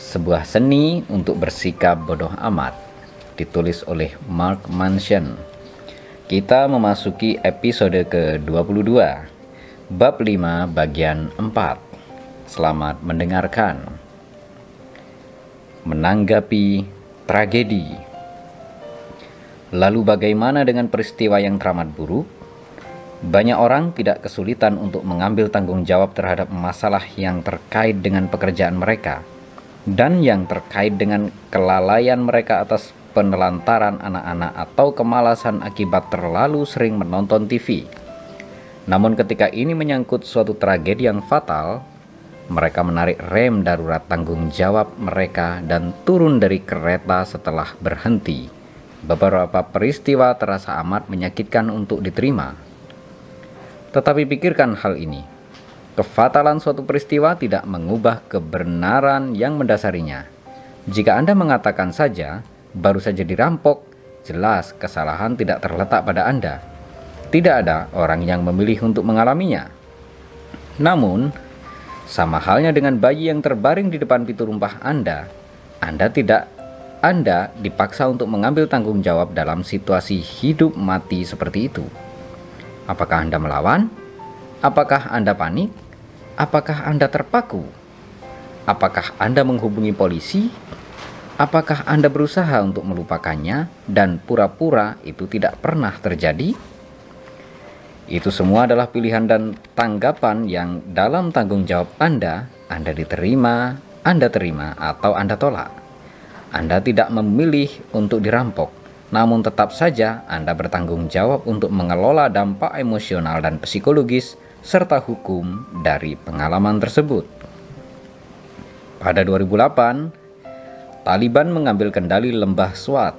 Sebuah seni untuk bersikap bodoh amat ditulis oleh Mark Manson. Kita memasuki episode ke-22 bab 5 bagian 4. Selamat mendengarkan. Menanggapi tragedi. Lalu bagaimana dengan peristiwa yang teramat buruk? Banyak orang tidak kesulitan untuk mengambil tanggung jawab terhadap masalah yang terkait dengan pekerjaan mereka dan yang terkait dengan kelalaian mereka atas penelantaran anak-anak atau kemalasan akibat terlalu sering menonton TV. Namun ketika ini menyangkut suatu tragedi yang fatal, mereka menarik rem darurat tanggung jawab mereka dan turun dari kereta setelah berhenti. Beberapa peristiwa terasa amat menyakitkan untuk diterima tetapi pikirkan hal ini. Kefatalan suatu peristiwa tidak mengubah kebenaran yang mendasarinya. Jika Anda mengatakan saja, baru saja dirampok, jelas kesalahan tidak terletak pada Anda. Tidak ada orang yang memilih untuk mengalaminya. Namun, sama halnya dengan bayi yang terbaring di depan pintu rumah Anda, Anda tidak Anda dipaksa untuk mengambil tanggung jawab dalam situasi hidup mati seperti itu. Apakah Anda melawan? Apakah Anda panik? Apakah Anda terpaku? Apakah Anda menghubungi polisi? Apakah Anda berusaha untuk melupakannya dan pura-pura itu tidak pernah terjadi? Itu semua adalah pilihan dan tanggapan yang dalam tanggung jawab Anda, Anda diterima, Anda terima, atau Anda tolak. Anda tidak memilih untuk dirampok, namun tetap saja Anda bertanggung jawab untuk mengelola dampak emosional dan psikologis serta hukum dari pengalaman tersebut. Pada 2008, Taliban mengambil kendali lembah Swat,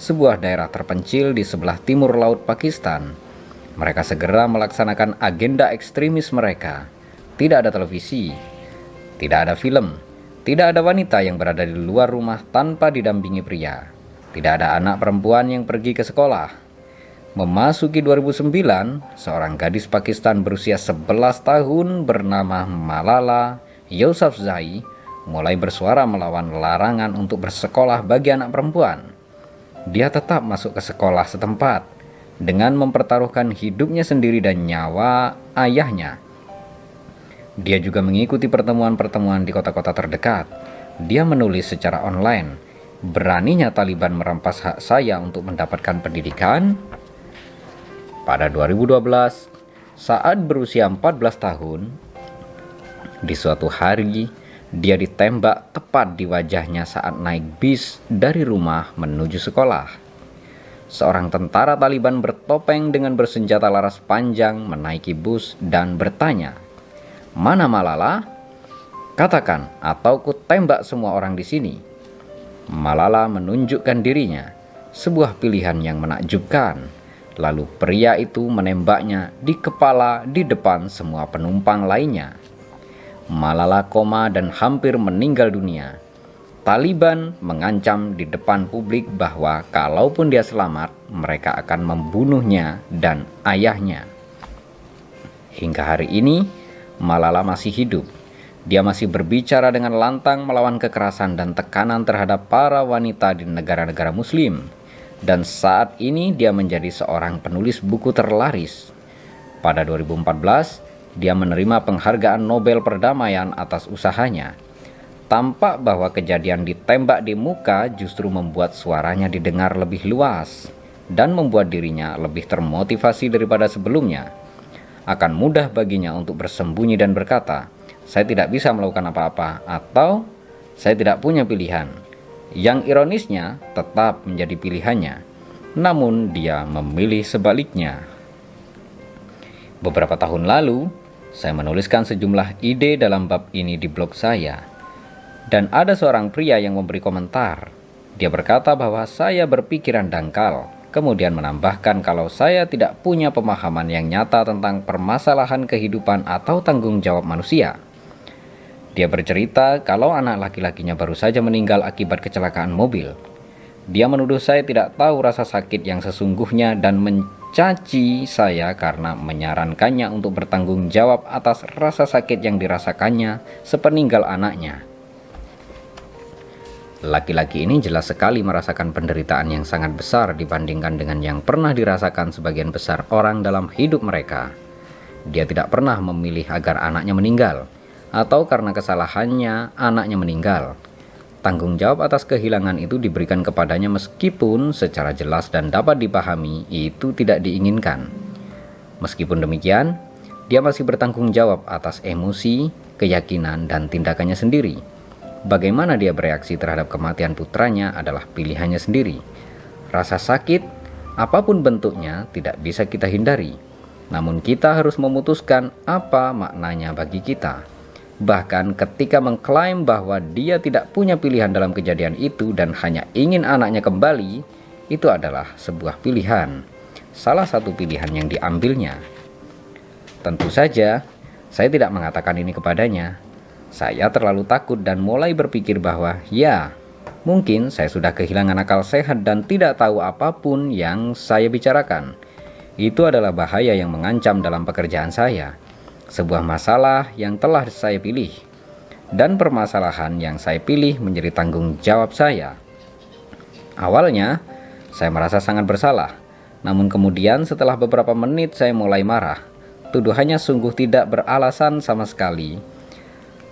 sebuah daerah terpencil di sebelah timur laut Pakistan. Mereka segera melaksanakan agenda ekstremis mereka. Tidak ada televisi, tidak ada film, tidak ada wanita yang berada di luar rumah tanpa didampingi pria tidak ada anak perempuan yang pergi ke sekolah. Memasuki 2009, seorang gadis Pakistan berusia 11 tahun bernama Malala Yousafzai mulai bersuara melawan larangan untuk bersekolah bagi anak perempuan. Dia tetap masuk ke sekolah setempat dengan mempertaruhkan hidupnya sendiri dan nyawa ayahnya. Dia juga mengikuti pertemuan-pertemuan di kota-kota terdekat. Dia menulis secara online beraninya Taliban merampas hak saya untuk mendapatkan pendidikan? Pada 2012, saat berusia 14 tahun, di suatu hari dia ditembak tepat di wajahnya saat naik bis dari rumah menuju sekolah. Seorang tentara Taliban bertopeng dengan bersenjata laras panjang menaiki bus dan bertanya, "Mana Malala? Katakan, atau ku tembak semua orang di sini." Malala menunjukkan dirinya, sebuah pilihan yang menakjubkan. Lalu pria itu menembaknya di kepala di depan semua penumpang lainnya. Malala koma dan hampir meninggal dunia. Taliban mengancam di depan publik bahwa kalaupun dia selamat, mereka akan membunuhnya dan ayahnya. Hingga hari ini, Malala masih hidup dia masih berbicara dengan lantang melawan kekerasan dan tekanan terhadap para wanita di negara-negara Muslim, dan saat ini dia menjadi seorang penulis buku terlaris. Pada 2014, dia menerima penghargaan Nobel Perdamaian atas usahanya. Tampak bahwa kejadian ditembak di muka justru membuat suaranya didengar lebih luas dan membuat dirinya lebih termotivasi daripada sebelumnya. Akan mudah baginya untuk bersembunyi dan berkata, saya tidak bisa melakukan apa-apa atau saya tidak punya pilihan. Yang ironisnya tetap menjadi pilihannya, namun dia memilih sebaliknya. Beberapa tahun lalu, saya menuliskan sejumlah ide dalam bab ini di blog saya. Dan ada seorang pria yang memberi komentar. Dia berkata bahwa saya berpikiran dangkal, kemudian menambahkan kalau saya tidak punya pemahaman yang nyata tentang permasalahan kehidupan atau tanggung jawab manusia. Dia bercerita kalau anak laki-lakinya baru saja meninggal akibat kecelakaan mobil. Dia menuduh saya tidak tahu rasa sakit yang sesungguhnya dan mencaci saya karena menyarankannya untuk bertanggung jawab atas rasa sakit yang dirasakannya sepeninggal anaknya. Laki-laki ini jelas sekali merasakan penderitaan yang sangat besar dibandingkan dengan yang pernah dirasakan sebagian besar orang dalam hidup mereka. Dia tidak pernah memilih agar anaknya meninggal, atau karena kesalahannya anaknya meninggal. Tanggung jawab atas kehilangan itu diberikan kepadanya meskipun secara jelas dan dapat dipahami itu tidak diinginkan. Meskipun demikian, dia masih bertanggung jawab atas emosi, keyakinan, dan tindakannya sendiri. Bagaimana dia bereaksi terhadap kematian putranya adalah pilihannya sendiri. Rasa sakit, apa pun bentuknya, tidak bisa kita hindari. Namun kita harus memutuskan apa maknanya bagi kita. Bahkan ketika mengklaim bahwa dia tidak punya pilihan dalam kejadian itu dan hanya ingin anaknya kembali, itu adalah sebuah pilihan. Salah satu pilihan yang diambilnya. Tentu saja, saya tidak mengatakan ini kepadanya, saya terlalu takut dan mulai berpikir bahwa ya, mungkin saya sudah kehilangan akal sehat dan tidak tahu apa pun yang saya bicarakan. Itu adalah bahaya yang mengancam dalam pekerjaan saya. Sebuah masalah yang telah saya pilih. Dan permasalahan yang saya pilih menjadi tanggung jawab saya. Awalnya, saya merasa sangat bersalah. Namun kemudian setelah beberapa menit saya mulai marah. Tuduhannya sungguh tidak beralasan sama sekali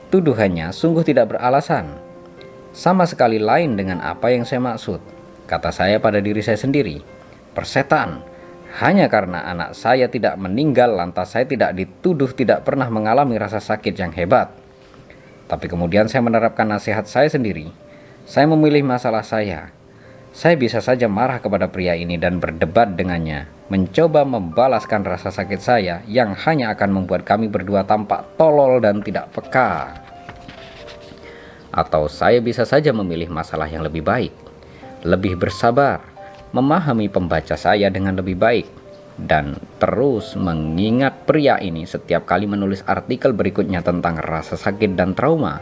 Tuduhannya sungguh tidak beralasan. Sama sekali lain dengan apa yang saya maksud. Kata saya pada diri saya sendiri. Persetan. Hanya karena anak saya tidak meninggal lantas saya tidak dituduh tidak pernah mengalami rasa sakit yang hebat. Tapi kemudian saya menerapkan nasihat saya sendiri. Saya memilih masalah saya. Saya bisa saja marah kepada pria ini dan berdebat dengannya, mencoba membalaskan rasa sakit saya yang hanya akan membuat kami berdua tampak tolol dan tidak peka. Atau saya bisa saja memilih masalah yang lebih baik, lebih bersabar, memahami pembaca saya dengan lebih baik, dan terus mengingat pria ini setiap kali menulis artikel berikutnya tentang rasa sakit dan trauma.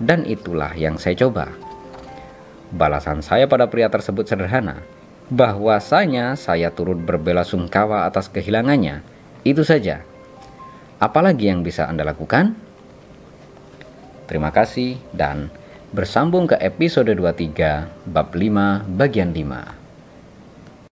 Dan itulah yang saya coba. Balasan saya pada pria tersebut sederhana bahwasanya saya turut berbela sungkawa atas kehilangannya. Itu saja. Apalagi yang bisa Anda lakukan? Terima kasih dan bersambung ke episode 23 bab 5 bagian 5.